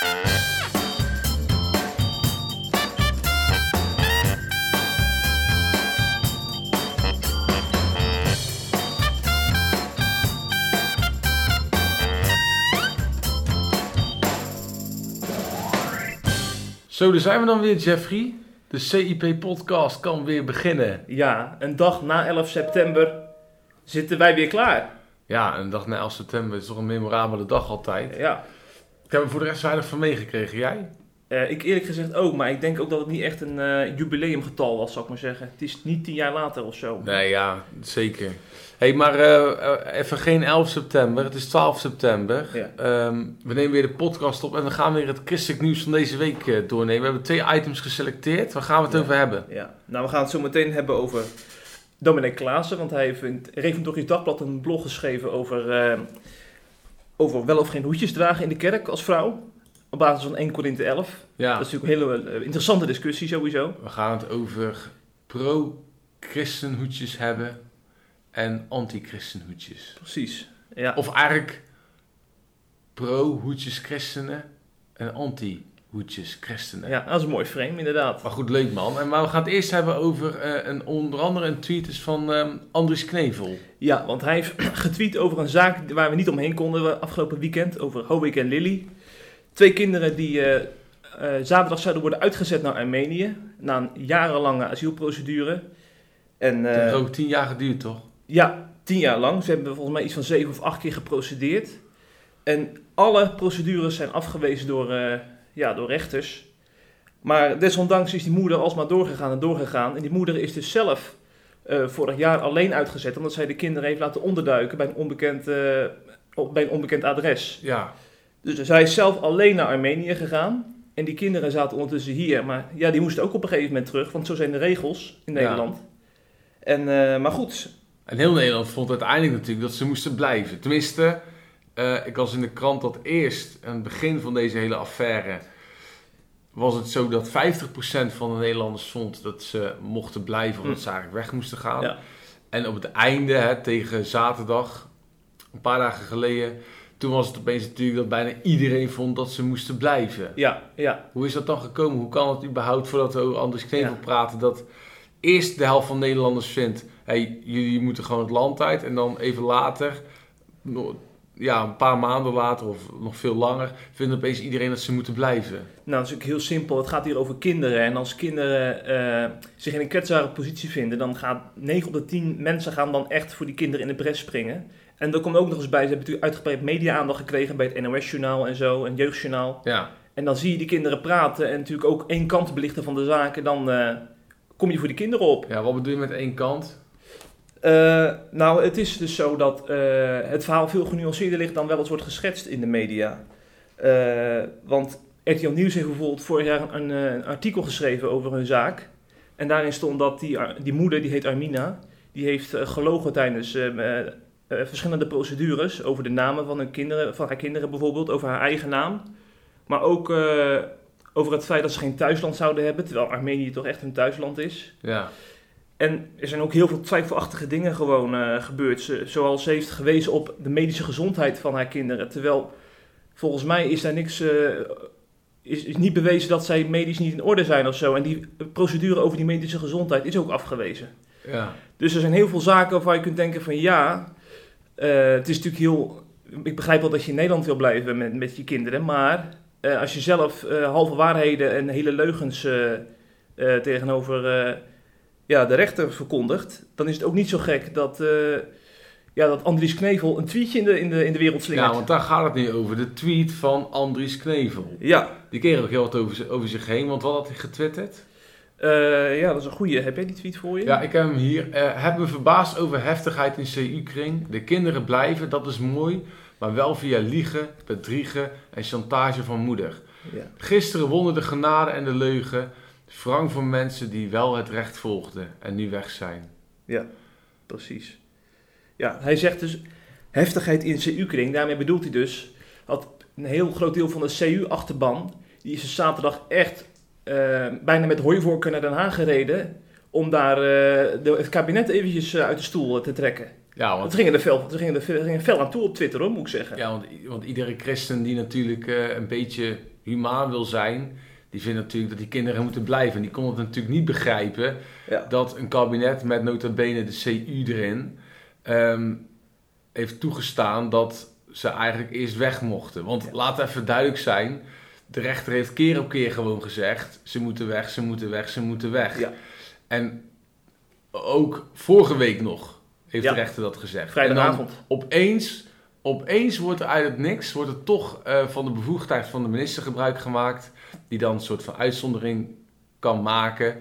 Zo, daar zijn we dan weer, Jeffrey. De CIP-podcast kan weer beginnen. Ja, een dag na 11 september zitten wij weer klaar. Ja, een dag na 11 september is toch een memorabele dag altijd. Ja, Ik heb er voor de rest weinig van meegekregen. Jij? Eh, ik eerlijk gezegd ook, maar ik denk ook dat het niet echt een eh, jubileumgetal was, zou ik maar zeggen. Het is niet tien jaar later of zo. Nee, ja, zeker. hey, maar eh, even geen 11 september. Het is 12 september. Ja. Ehm, we nemen weer de podcast op en we gaan weer het christelijk nieuws van deze week doornemen. We hebben twee items geselecteerd. Waar gaan we het Ja. over hebben? Ja, nou we gaan het zo meteen hebben over Dominic Klaassen, want hij heeft in het Reformatorisch Dagblad een blog geschreven over, over wel of geen hoedjes dragen in de kerk als vrouw. Op basis van 1 Korinthe 11. Ja, Dat is natuurlijk een hele eh, interessante discussie sowieso. we gaan het over pro-christenhoedjes hebben en anti-christenhoedjes. Precies. Ja. Of eigenlijk pro-hoedjes christenen en anti-hoedjes christenen. ja, dat is een mooi frame inderdaad. Maar goed, leuk man. En maar we gaan het eerst hebben over eh, een, onder andere een tweet is van ehm Andries Knevel. Ja, want hij heeft getweet over een zaak waar we niet omheen konden afgelopen weekend. Over Howick en Lily. Twee kinderen die eh, eh, zaterdag zouden worden uitgezet naar Armenië. Na een jarenlange asielprocedure. En eh, heeft ook tien jaar geduurd, toch? ja, tien jaar lang. Ze hebben volgens mij iets van zeven of acht keer geprocedeerd. En alle procedures zijn afgewezen door, ja, door rechters. Maar desondanks is die moeder alsmaar doorgegaan en doorgegaan. En die moeder is dus zelf eh, vorig jaar alleen uitgezet. Omdat zij de kinderen heeft laten onderduiken bij een onbekend, eh, bij een onbekend adres. Ja. Dus zij is zelf alleen naar Armenië gegaan. En die kinderen zaten ondertussen hier. Maar ja, die moesten ook op een gegeven moment terug. Want zo zijn de regels in Ja. Nederland. En, eh, maar goed, En heel Nederland vond uiteindelijk natuurlijk dat ze moesten blijven. Tenminste, eh, ik was in de krant dat eerst, aan het begin van deze hele affaire, was het zo dat 50% van de Nederlanders vond dat ze mochten blijven of dat Hm. ze eigenlijk weg moesten gaan. Ja. En op het einde, hè, tegen zaterdag, een paar dagen geleden, toen was het opeens natuurlijk dat bijna iedereen vond dat ze moesten blijven. ja, ja. Hoe is dat dan gekomen? Hoe kan het überhaupt, voordat we over Anders Knevel Ja. praten, dat eerst de helft van Nederlanders vindt, hey, jullie moeten gewoon het land uit. En dan even later, ja, een paar maanden later of nog veel langer, vindt opeens iedereen dat ze moeten blijven. Nou, dat is ook heel simpel. Het gaat hier over kinderen. En als kinderen eh, zich in een kwetsbare positie vinden, dan gaan 9 op de 10 mensen gaan dan echt voor die kinderen in de bres springen. En er komt ook nog eens bij, ze hebben natuurlijk uitgebreid media-aandacht gekregen bij het NOS-journaal en zo, en Jeugdjournaal. Ja, En dan zie je die kinderen praten en natuurlijk ook één kant belichten van de zaken, dan eh, kom je voor die kinderen op. ja wat bedoel je met één kant? Eh, nou, het is dus zo dat eh, het verhaal veel genuanceerder ligt dan wel eens wordt geschetst in de media. Eh, want RTL Nieuws heeft bijvoorbeeld vorig jaar een, artikel geschreven over hun zaak. En daarin stond dat die, die moeder, die heet Armina, die heeft gelogen tijdens verschillende procedures over de namen van, hun kinderen, van haar kinderen bijvoorbeeld, over haar eigen naam. Maar ook over het feit dat ze geen thuisland zouden hebben, terwijl Armenië toch echt hun thuisland is. Ja, En er zijn ook heel veel twijfelachtige dingen gewoon eh, gebeurd. Ze, zoals ze heeft gewezen op de medische gezondheid van haar kinderen. Terwijl volgens mij is daar niks. eh, is, is niet bewezen dat zij medisch niet in orde zijn of zo. En die procedure over die medische gezondheid is ook afgewezen. ja, Dus er zijn heel veel zaken waarvan je kunt denken van ja. eh, het is natuurlijk heel. Ik begrijp wel dat je in Nederland wil blijven met, met je kinderen. Maar als je zelf halve waarheden en hele leugens tegenover ja, de rechter verkondigt. dan is het ook niet zo gek dat. eh, ja, dat Andries Knevel een tweetje in de, in de, in de wereld slingert. ja, want daar gaat het nu over. De tweet van Andries Knevel. Ja, Die kreeg ook heel wat over, over zich heen, want wat had hij getwitterd? eh, ja, dat is een goeie. Heb jij die tweet voor je? Ja, ik heb hem hier. Eh heb me verbaasd over heftigheid in CU-kring. De kinderen blijven, dat is mooi. Maar wel via liegen, bedriegen en chantage van moeder. Ja. Gisteren wonnen de genade en de leugen. Wrang voor mensen die wel het recht volgden en nu weg zijn. Ja, precies. Ja, hij zegt dus heftigheid in CU-kring. Daarmee bedoelt hij dus dat een heel groot deel van de CU-achterban... die is dus zaterdag echt eh, bijna met hooivorken naar Den Haag gereden... om daar eh, de, het kabinet eventjes eh, uit de stoel te trekken. Ja, Want gingen er fel, gingen er fel, gingen er fel aan toe op Twitter, hoor, moet ik zeggen. ja, want, want iedere christen die natuurlijk een beetje humaan wil zijn, die vindt natuurlijk dat die kinderen moeten blijven. En die kon het natuurlijk niet begrijpen Ja. dat een kabinet met nota bene de CU erin ehm, heeft toegestaan dat ze eigenlijk eerst weg mochten. Want Ja. laat even duidelijk zijn, de rechter heeft keer op keer gewoon gezegd, ze moeten weg, ze moeten weg, ze moeten weg. Ja. En ook vorige week nog heeft de rechter dat gezegd. En Vrijdagavond. opeens, opeens wordt er uit het niks, wordt er toch eh, van de bevoegdheid van de minister gebruik gemaakt, die dan een soort van uitzondering kan maken,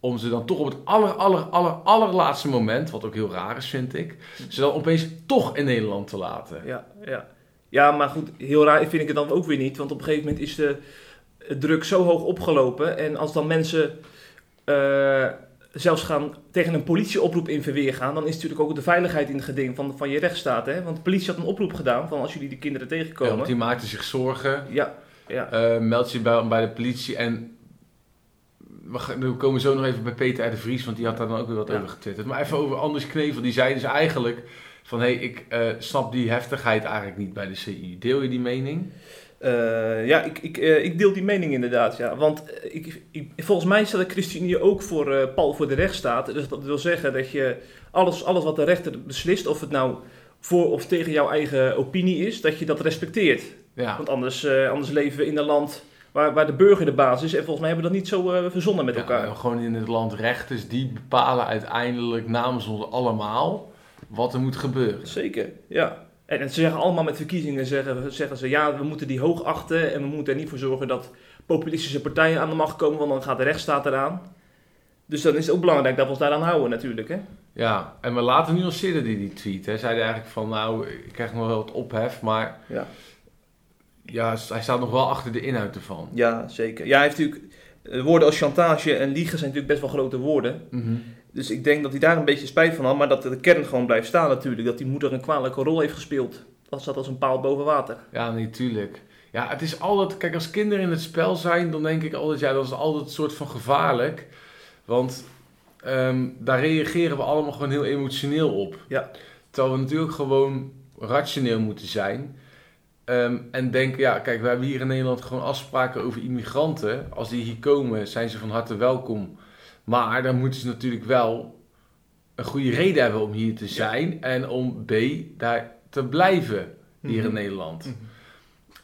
om ze dan toch op het aller, aller, aller, allerlaatste moment, wat ook heel raar is vind ik, ze dan opeens toch in Nederland te laten. Ja, ja. ja, maar goed, heel raar vind ik het dan ook weer niet. Want op een gegeven moment is de druk zo hoog opgelopen. En als dan mensen eh, zelfs gaan tegen een politieoproep in verweer gaan, dan is natuurlijk ook de veiligheid in het geding van, van je rechtsstaat. Hè? Want de politie had een oproep gedaan van als jullie die kinderen Ja, tegenkomen. want die maakten zich zorgen. Ja, ja. Eh, meld je bij, bij de politie en we, gaan- we komen zo nog even bij Peter uit de Vries, want die had daar dan ook weer wat Ja. over getwitterd. Maar even over Anders Knevel, die zei dus eigenlijk van hé, hey, ik eh, snap die heftigheid eigenlijk niet bij de CI. Deel je die mening? Eh, ja, ik, ik, eh, ik deel die mening inderdaad. Ja. Want eh, ik, ik, volgens mij staat de ChristenUnie ook voor pal voor de rechtsstaat. Dus dat wil zeggen dat je alles, alles wat de rechter beslist, of het nou voor of tegen jouw eigen opinie is, dat je dat respecteert. Ja, Want anders, anders leven we in een land waar, waar de burger de baas is. En volgens mij hebben we dat niet zo verzonnen met Ja, elkaar. gewoon in het land rechters, die bepalen uiteindelijk namens ons allemaal wat er moet gebeuren. Zeker, ja. En, en ze zeggen allemaal met verkiezingen, zeggen, zeggen ze ja, we moeten die hoog achten en we moeten er niet voor zorgen dat populistische partijen aan de macht komen, want dan gaat de rechtsstaat eraan. Dus dan is het ook belangrijk dat we ons daaraan houden natuurlijk, hè. Ja, en maar later nuanceerde die die tweet. Hij zei eigenlijk van nou, ik krijg nog wel wat ophef, maar Ja. ja, hij staat nog wel achter de inhoud ervan. Ja, zeker. Ja, hij heeft natuurlijk, eh, woorden als chantage en liegen zijn natuurlijk best wel grote woorden. Mhm. Dus ik denk dat hij daar een beetje spijt van had, maar dat de kern gewoon blijft staan natuurlijk. Dat die moeder een kwalijke rol heeft gespeeld. Dat zat als een paal boven water. Ja, nee, tuurlijk. Ja, het is altijd... Kijk, als kinderen in het spel zijn, dan denk ik altijd... Ja, dat is altijd een soort van gevaarlijk. Want ehm, daar reageren we allemaal gewoon heel emotioneel op. Ja. Terwijl we natuurlijk gewoon rationeel moeten zijn. Ehm, en denken, ja, kijk, we hebben hier in Nederland gewoon afspraken over immigranten. Als die hier komen, zijn ze van harte welkom. Maar dan moeten ze natuurlijk wel een goede reden hebben om hier te zijn. En om B, daar te blijven hier in Mhm. Nederland. Mhm.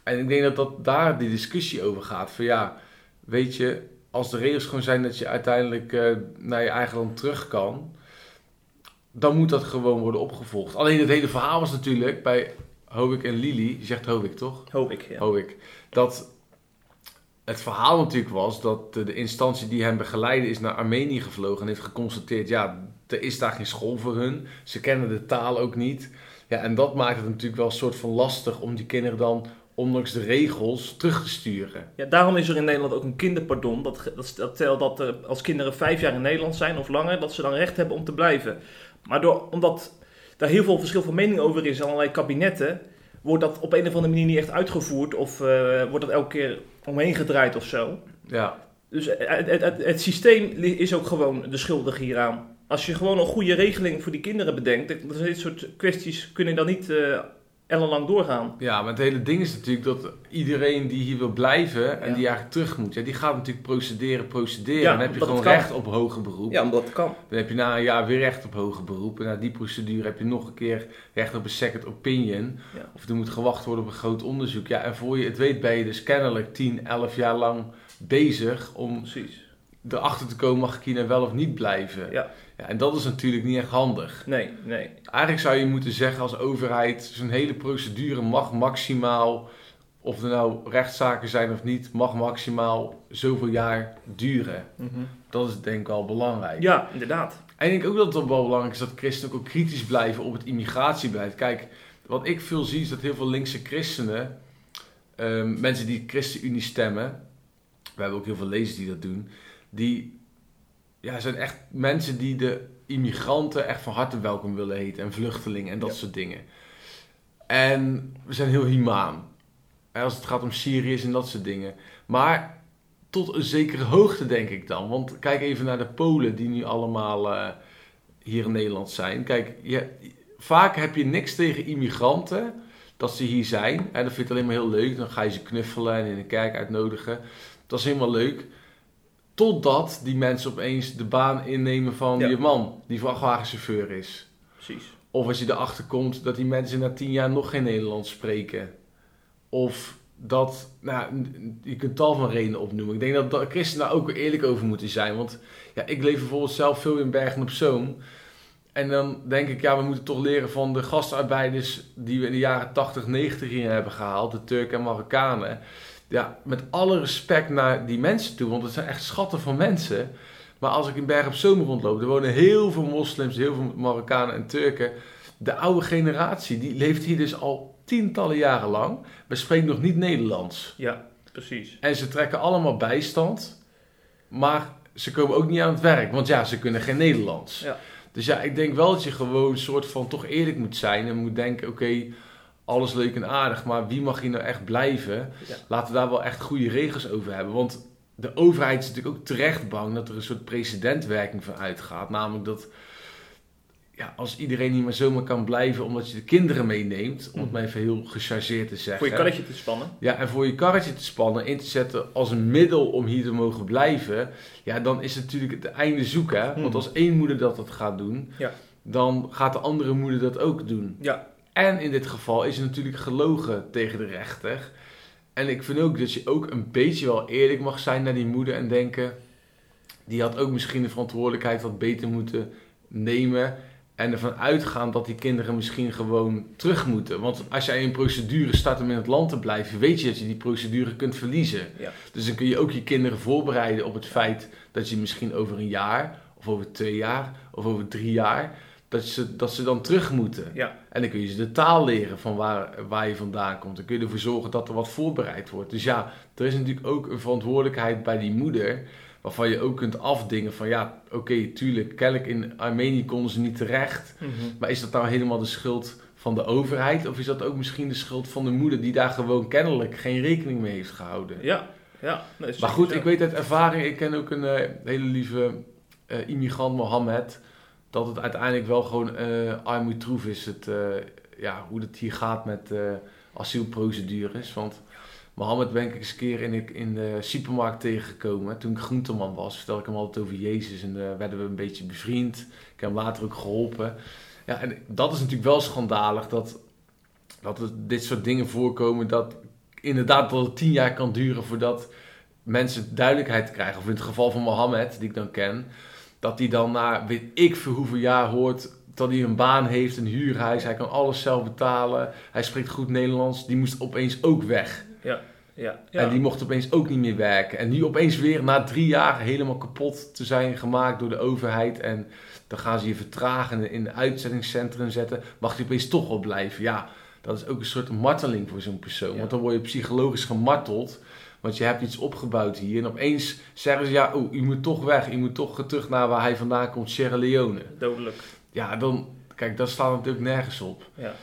En ik denk dat, dat daar die discussie over gaat. Van ja, weet je, als de regels gewoon zijn dat je uiteindelijk eh, naar je eigen land terug kan, dan moet dat gewoon worden opgevolgd. Alleen het hele verhaal was natuurlijk bij Hovik en Lili, je zegt Hovik toch? Hoop ik, ja. Hovik, dat het verhaal natuurlijk was dat de, instantie die hem begeleidde is naar Armenië gevlogen en heeft geconstateerd, ja, er is daar geen school voor hun. Ze kennen de taal ook niet. Ja, en dat maakt het natuurlijk wel een soort van lastig om die kinderen dan, ondanks de regels, terug te sturen. Ja, daarom is er in Nederland ook een kinderpardon. Dat, dat stelt dat er, als kinderen vijf jaar in Nederland zijn of langer, dat ze dan recht hebben om te blijven. Maar door, omdat daar heel veel verschil van mening over is allerlei kabinetten, wordt dat op een of andere manier niet echt uitgevoerd of eh, wordt dat elke keer omheen gedraaid of zo. Ja, Dus het, het, het, het systeem is ook gewoon de schuldige hieraan. Als je gewoon een goede regeling voor die kinderen bedenkt, dan dit soort kwesties kunnen dan niet eh ellenlang doorgaan. Ja, maar het hele ding is natuurlijk dat iedereen die hier wil blijven en Ja. die eigenlijk terug moet, ja, die gaat natuurlijk procederen, procederen. Ja, dan heb je gewoon recht op hoger beroep. Ja, omdat het kan. Dan heb je na een jaar weer recht op hoger beroep. En na die procedure heb je nog een keer recht op een second opinion. Ja. Of er moet gewacht worden op een groot onderzoek. Ja, en voor je het weet ben je dus kennelijk 10, 11 jaar lang bezig om Precies. erachter te komen, mag ik hier nou wel of niet blijven. Ja. Ja, en dat is natuurlijk niet echt handig. Nee, nee. Eigenlijk zou je moeten zeggen als overheid, zo'n hele procedure mag maximaal, of er nou rechtszaken zijn of niet, mag maximaal zoveel jaar duren. Dat is denk ik wel belangrijk. Ja, inderdaad. En ik denk ook dat het wel belangrijk is dat christenen ook kritisch blijven op het immigratiebeleid. Kijk, wat ik veel zie is dat heel veel linkse christenen, ehm, mensen die ChristenUnie stemmen, we hebben ook heel veel lezers die dat doen, die ja, zijn echt mensen die de immigranten echt van harte welkom willen heten en vluchtelingen en dat Ja. soort dingen. En we zijn heel humaan. Als het gaat om Syriërs en dat soort dingen. Maar tot een zekere hoogte denk ik dan. Want kijk even naar de Polen die nu allemaal eh, hier in Nederland zijn. Kijk, je, vaak heb je niks tegen immigranten. dat ze hier zijn. En dat vind ik alleen maar heel leuk. Dan ga je ze knuffelen en in de kerk uitnodigen. Dat is helemaal leuk. Totdat die mensen opeens de baan innemen van Ja. je man, die vrachtwagenchauffeur is. Precies. Of als je erachter komt dat die mensen na tien jaar nog geen Nederlands spreken. Of dat, nou, je kunt tal van redenen opnoemen. Ik denk dat, dat christenen daar ook eerlijk over moeten zijn. Want ja, ik leef bijvoorbeeld zelf veel in Bergen op Zoom. En dan denk ik, ja, we moeten toch leren van de gastarbeiders die we in de jaren 80, 90 hier hebben gehaald. De Turken en Marokkanen. Ja, met alle respect naar die mensen toe, want het zijn echt schatten van mensen. Maar als ik in Bergen op Zoom rondloop, er wonen heel veel moslims, heel veel Marokkanen en Turken. De oude generatie, die leeft hier dus al tientallen jaren lang. Spreken nog niet Nederlands. Ja, precies. En ze trekken allemaal bijstand. Maar ze komen ook niet aan het werk, want ja, ze kunnen geen Nederlands. Ja. Dus ja, ik denk wel dat je gewoon een soort van toch eerlijk moet zijn. En moet denken, oké, alles leuk en aardig, maar wie mag hier nou echt blijven? Ja. Laten we daar wel echt goede regels over hebben. Want de overheid is natuurlijk ook terecht bang dat er een soort precedentwerking van uitgaat. Namelijk dat ja, als iedereen niet meer zomaar kan blijven omdat je de kinderen meeneemt, om het maar even heel gechargeerd te zeggen. Voor je karretje te spannen. Ja, en voor je karretje te spannen, in te zetten als een middel om hier te mogen blijven, ja, dan is het natuurlijk het einde zoeken. Hè? Want Mhm. als één moeder dat, dat gaat doen, Ja. dan gaat de andere moeder dat ook doen. Ja. En in dit geval is er natuurlijk gelogen tegen de rechter. En ik vind ook dat je ook een beetje wel eerlijk mag zijn naar die moeder en denken, die had ook misschien de verantwoordelijkheid wat beter moeten nemen. En ervan uitgaan dat die kinderen misschien gewoon terug moeten. Want als jij in een procedure start om in het land te blijven, weet je dat je die procedure kunt verliezen. Ja. Dus dan kun je ook je kinderen voorbereiden op het feit dat je misschien over een jaar, of over twee jaar, of over drie jaar, dat ze, dat ze dan terug moeten. Ja. En dan kun je ze de taal leren van waar, waar je vandaan komt. Dan kun je ervoor zorgen dat er wat voorbereid wordt. Dus ja, er is natuurlijk ook een verantwoordelijkheid bij die moeder. Waarvan je ook kunt afdingen van ja, oké, tuurlijk, kennelijk in Armenië konden ze niet terecht. Mhm. Maar is dat nou helemaal de schuld van de overheid? Of is dat ook misschien de schuld van de moeder die daar gewoon kennelijk geen rekening mee heeft gehouden? Ja. Ja. Nee, Maar goed, zo. ik weet uit ervaring, ik ken ook een eh, hele lieve eh, immigrant, Mohammed, dat het uiteindelijk wel gewoon eh armoedtroef is, het, eh, ja, hoe het hier gaat met eh, asielprocedures. Want Mohammed ben ik eens een keer in de, in de supermarkt tegengekomen. Toen ik groenteman was, vertelde ik hem altijd over Jezus en werden we een beetje bevriend. Ik heb hem later ook geholpen. Ja, en dat is natuurlijk wel schandalig dat, dat dit soort dingen voorkomen. Dat inderdaad het tien jaar kan duren voordat mensen duidelijkheid krijgen. Of in het geval van Mohammed, die ik dan ken, dat hij dan na weet ik voor hoeveel jaar hoort dat hij een baan heeft, een huurhuis, hij kan alles zelf betalen, hij spreekt goed Nederlands, die moest opeens ook weg. Ja. Ja. En die mocht opeens ook niet meer werken. En nu opeens weer na drie jaar helemaal kapot te zijn gemaakt door de overheid. En dan gaan ze je vertragen in een uitzettingscentrum zetten. Mag hij opeens toch wel blijven? Ja, dat is ook een soort marteling voor zo'n persoon. Ja. Want dan word je psychologisch gemarteld. Want je hebt iets opgebouwd hier. En opeens zeggen ze, ja, oh, u moet toch weg. U moet toch terug naar waar hij vandaan komt, Sierra Leone. Dodelijk. Ja, dan, kijk, dat staat natuurlijk nergens op. Ja.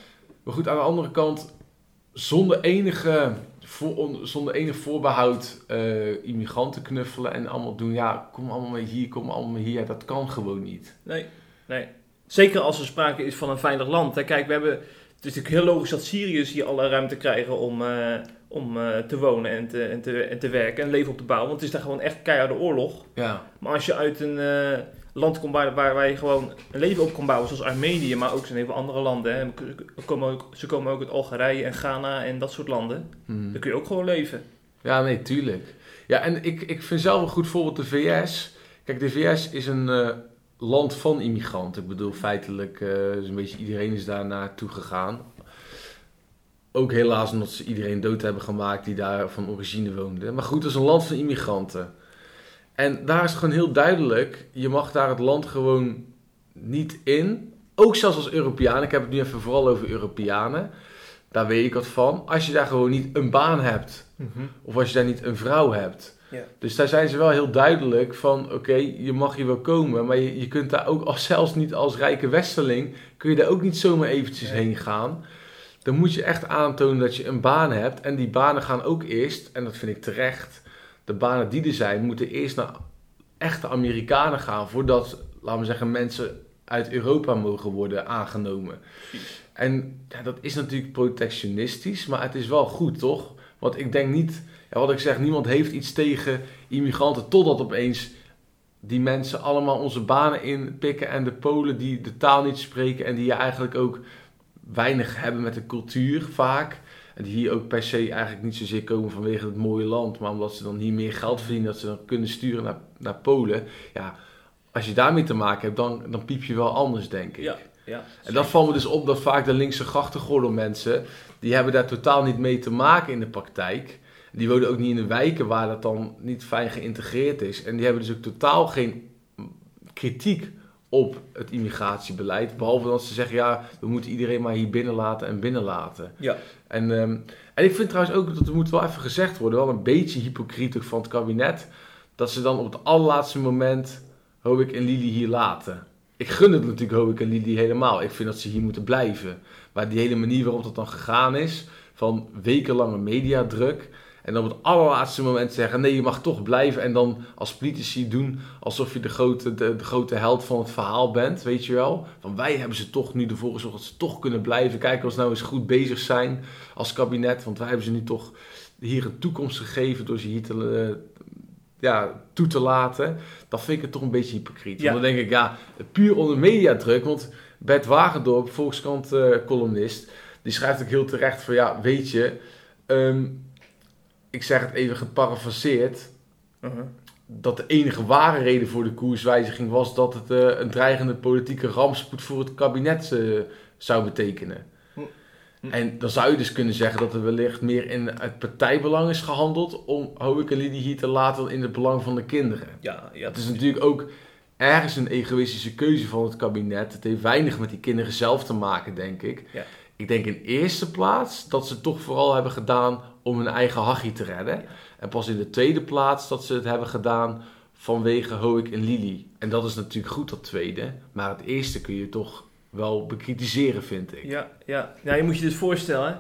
Maar goed, aan de andere kant, zonder enige, voor, zonder enig voorbehoud eh, immigranten knuffelen en allemaal doen. Ja, kom allemaal mee hier, kom allemaal mee hier. Dat kan gewoon niet. Nee, nee. Zeker als er sprake is van een veilig land. Hè. Kijk, we hebben, het is natuurlijk heel logisch dat Syriërs hier alle ruimte krijgen om, eh, om eh, te wonen en te, en, te, en te werken en leven op te bouwen. Want het is daar gewoon echt keiharde oorlog. Ja, Maar als je uit een eh, land komt waar, waar, waar je gewoon een leven op kan bouwen, zoals Armenië, maar ook zijn heel veel andere landen. Hè. Ze komen ook, ze komen ook uit Algerije en Ghana en dat soort landen. Hmm. Dan kun je ook gewoon leven. ja nee, tuurlijk. Ja, en ik, ik vind zelf een goed voorbeeld de VS. Kijk, de VS is een eh, land van immigranten. Ik bedoel, feitelijk is een beetje iedereen is daar naartoe gegaan. Ook helaas omdat ze iedereen dood hebben gemaakt die daar van origine woonde. Maar goed, het is een land van immigranten. En daar is gewoon heel duidelijk, je mag daar het land gewoon niet in. Ook zelfs als Europeaan, ik heb het nu even vooral over Europeanen. Daar weet ik wat van. Als je daar gewoon niet een baan hebt, of als je daar niet een vrouw hebt. Dus daar zijn ze wel heel duidelijk van, oké, je mag hier wel komen, maar je, je kunt daar ook, als, zelfs niet als rijke westerling, kun je daar ook niet zomaar eventjes Nee. heen gaan. Dan moet je echt aantonen dat je een baan hebt. En die banen gaan ook eerst, en dat vind ik terecht, de banen die er zijn, moeten eerst naar echte Amerikanen gaan, voordat, laten we zeggen, mensen uit Europa mogen worden aangenomen. En ja, dat is natuurlijk protectionistisch, maar het is wel goed, toch? Want ik denk niet, ja, wat ik zeg, niemand heeft iets tegen immigranten, totdat opeens die mensen allemaal onze banen inpikken en de Polen die de taal niet spreken en die je eigenlijk ook weinig hebben met de cultuur vaak. En die hier ook per se eigenlijk niet zozeer komen vanwege het mooie land, maar omdat ze dan hier meer geld verdienen, dat ze dan kunnen sturen naar, naar Polen. Ja, als je daarmee te maken hebt, dan, dan piep je wel anders, denk ik. Ja, ja. En dat valt me dus op dat vaak de linkse grachtengordel mensen, die hebben daar totaal niet mee te maken in de praktijk. Die wonen ook niet in de wijken waar dat dan niet fijn geïntegreerd is. En die hebben dus ook totaal geen kritiek op het immigratiebeleid. Behalve dat ze zeggen, ja, we moeten iedereen maar hier binnenlaten en binnenlaten. Ja. En, ehm, en ik vind trouwens ook, dat er moet wel even gezegd worden, wel een beetje hypocriet van het kabinet, dat ze dan op het allerlaatste moment Hoek en Lili hier laten. Ik gun het natuurlijk Hoek en Lili helemaal. Ik vind dat ze hier moeten blijven. Maar die hele manier waarop dat dan gegaan is, van wekenlange mediadruk, en dan op het allerlaatste moment zeggen: nee, je mag toch blijven. En dan als politici doen alsof je de grote, de, de, grote held van het verhaal bent. Weet je wel? Van wij hebben ze toch nu ervoor gezorgd dat ze toch kunnen blijven. Kijken of ze nou eens goed bezig zijn als kabinet. Want wij hebben ze nu toch hier een toekomst gegeven door ze hier te, uh, ja, toe te laten. Dan vind ik het toch een beetje hypocriet. Ja. Want dan denk ik, ja, puur onder mediadruk. Want Bert Wagendorp, Volkskrant uh, columnist, die schrijft ook heel terecht van ja, weet je. Um, ik zeg het even geparafraseerd, uh -huh. dat de enige ware reden voor de koerswijziging was dat het uh, een dreigende politieke rampspoed voor het kabinet uh, zou betekenen. Uh -huh. En dan zou je dus kunnen zeggen dat er wellicht meer in het partijbelang is gehandeld om Hoek en Lidie hier te laten in het belang van de kinderen. Ja, ja, het is natuurlijk ook ergens een egoïstische keuze van het kabinet. Het heeft weinig met die kinderen zelf te maken, denk ik. Ja. Ik denk in eerste plaats dat ze het toch vooral hebben gedaan om hun eigen hachie te redden. En pas in de tweede plaats dat ze het hebben gedaan vanwege Hoek en Lili. En dat is natuurlijk goed, dat tweede. Maar het eerste kun je toch wel bekritiseren, vind ik. Ja, ja. Nou, je moet je dus voorstellen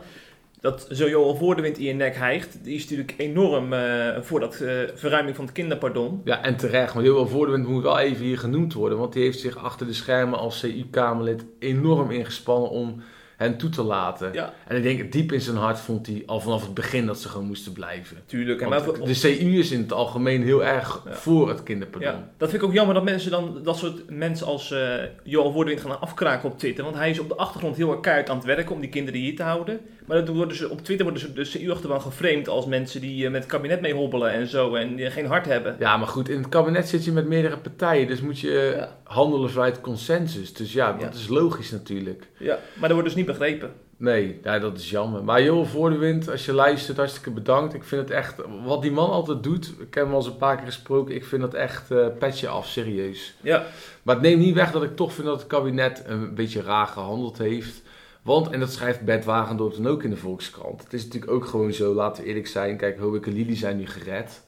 dat zo Johan Voordewind in je nek hijgt. Die is natuurlijk enorm uh, voor dat uh, verruiming van het kinderpardon. Ja, en terecht. Want Johan Voordewind moet wel even hier genoemd worden. Want die heeft zich achter de schermen als CU-Kamerlid enorm ingespannen om hen toe te laten. Ja. En ik denk, diep in zijn hart vond hij al vanaf het begin dat ze gewoon moesten blijven. Tuurlijk. Want maar, de CU is in het algemeen heel erg Ja. voor het kinderpardon. ja, dat vind ik ook jammer dat mensen dan dat soort mensen als eh Johan Voordewind gaan afkraken op Twitter. Want hij is op de achtergrond heel erg keihard aan het werken om die kinderen hier te houden. Maar dat worden ze, op Twitter worden ze de CU-achterban geframed als mensen die eh, met het kabinet mee hobbelen en zo. En geen hart hebben. Ja, maar goed, in het kabinet zit je met meerdere partijen, dus moet je eh, handelen vanuit consensus. Dus ja, dat is logisch natuurlijk. Ja, maar dat wordt dus niet begrepen. Nee, ja, dat is jammer. Maar joh, voor de wind, als je luistert, hartstikke bedankt. Ik vind het echt, wat die man altijd doet, ik heb hem al eens een paar keer gesproken, ik vind dat echt eh petje af, serieus. Ja, Maar het neemt niet weg dat ik toch vind dat het kabinet een beetje raar gehandeld heeft. Want, en dat schrijft Bert Wagendorp dan ook in de Volkskrant. Het is natuurlijk ook gewoon zo, laten we eerlijk zijn. Kijk, Hoek en Lili zijn nu gered.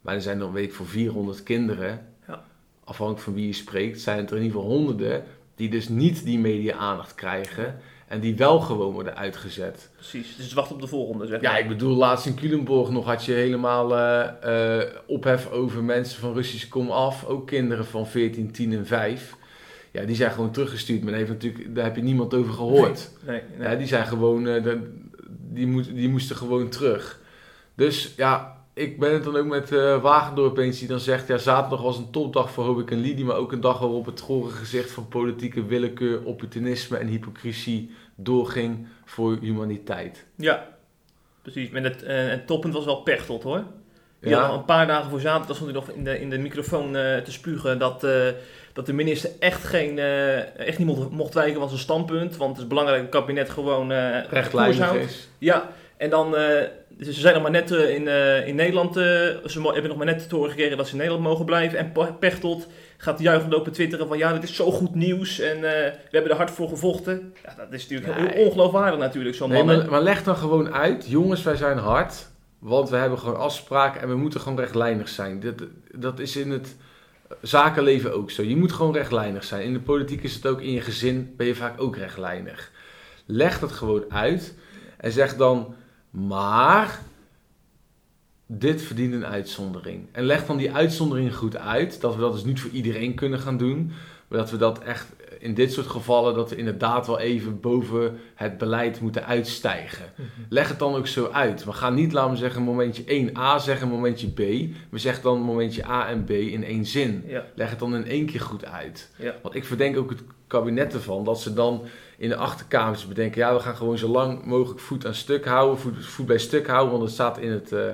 Maar er zijn nog, weet ik, voor 400 kinderen. Ja. Afhankelijk van wie je spreekt, zijn het er in ieder geval honderden. Die dus niet die media-aandacht krijgen. En die wel gewoon worden uitgezet. precies. Dus wacht op de volgende, zeg Ja, ik bedoel, laatst in Culemborg nog had je helemaal eh, ophef over mensen van Russisch kom af. Ook kinderen van 14, 10 en 5. Ja, die zijn gewoon teruggestuurd. Maar daar heeft natuurlijk, daar heb je niemand over gehoord. Nee, nee. Ja, die zijn gewoon, eh, de- die, moet, die moesten gewoon terug. Dus ja, ik ben het dan ook met eh Wagendorp eens die dan zegt... Ja, zaterdag was een topdag voor Hobik en Lidie... maar ook een dag waarop het gore gezicht van politieke willekeur... opportunisme en hypocrisie doorging voor humaniteit. Ja, precies. Met het, eh, het toppunt was wel Pechtold hoor. Die Ja. een paar dagen voor zaterdag stond hij nog in de, in de microfoon eh, te spugen dat, dat de minister echt, geen, echt niet mocht, mocht wijken van zijn standpunt. Want het is belangrijk dat het kabinet gewoon koers rechtlijnig is. Ja, en dan, ze zijn nog maar net eh, in, eh, in Nederland, eh, ze hebben nog maar net te horen gekregen dat ze in Nederland mogen blijven. En Pe- Pechtold gaat juichend lopen twitteren van ja, dit is zo goed nieuws en eh, we hebben er hard voor gevochten. Ja, dat is natuurlijk Nee. heel ongeloofwaardig natuurlijk, zo'n Nee, man. maar, maar leg dan gewoon uit, jongens, wij zijn hard, want we hebben gewoon afspraken en we moeten gewoon rechtlijnig zijn. Dat, dat is in het zakenleven ook zo. Je moet gewoon rechtlijnig zijn. In de politiek is het ook, in je gezin ben je vaak ook rechtlijnig. Leg dat gewoon uit en zeg dan, maar dit verdient een uitzondering. En leg dan die uitzondering goed uit, dat we dat dus niet voor iedereen kunnen gaan doen. Maar dat we dat echt in dit soort gevallen, dat we inderdaad wel even boven het beleid moeten uitstijgen. Leg het dan ook zo uit. We gaan niet, laten we zeggen, momentje 1a zeggen, momentje b. We zeggen dan momentje a en b in één zin. Ja. Leg het dan in één keer goed uit. Ja. Want ik verdenk ook het kabinet ervan dat ze dan in de achterkamers bedenken: ja, we gaan gewoon zo lang mogelijk voet aan stuk houden, voet, bij stuk houden, want het staat in het. eh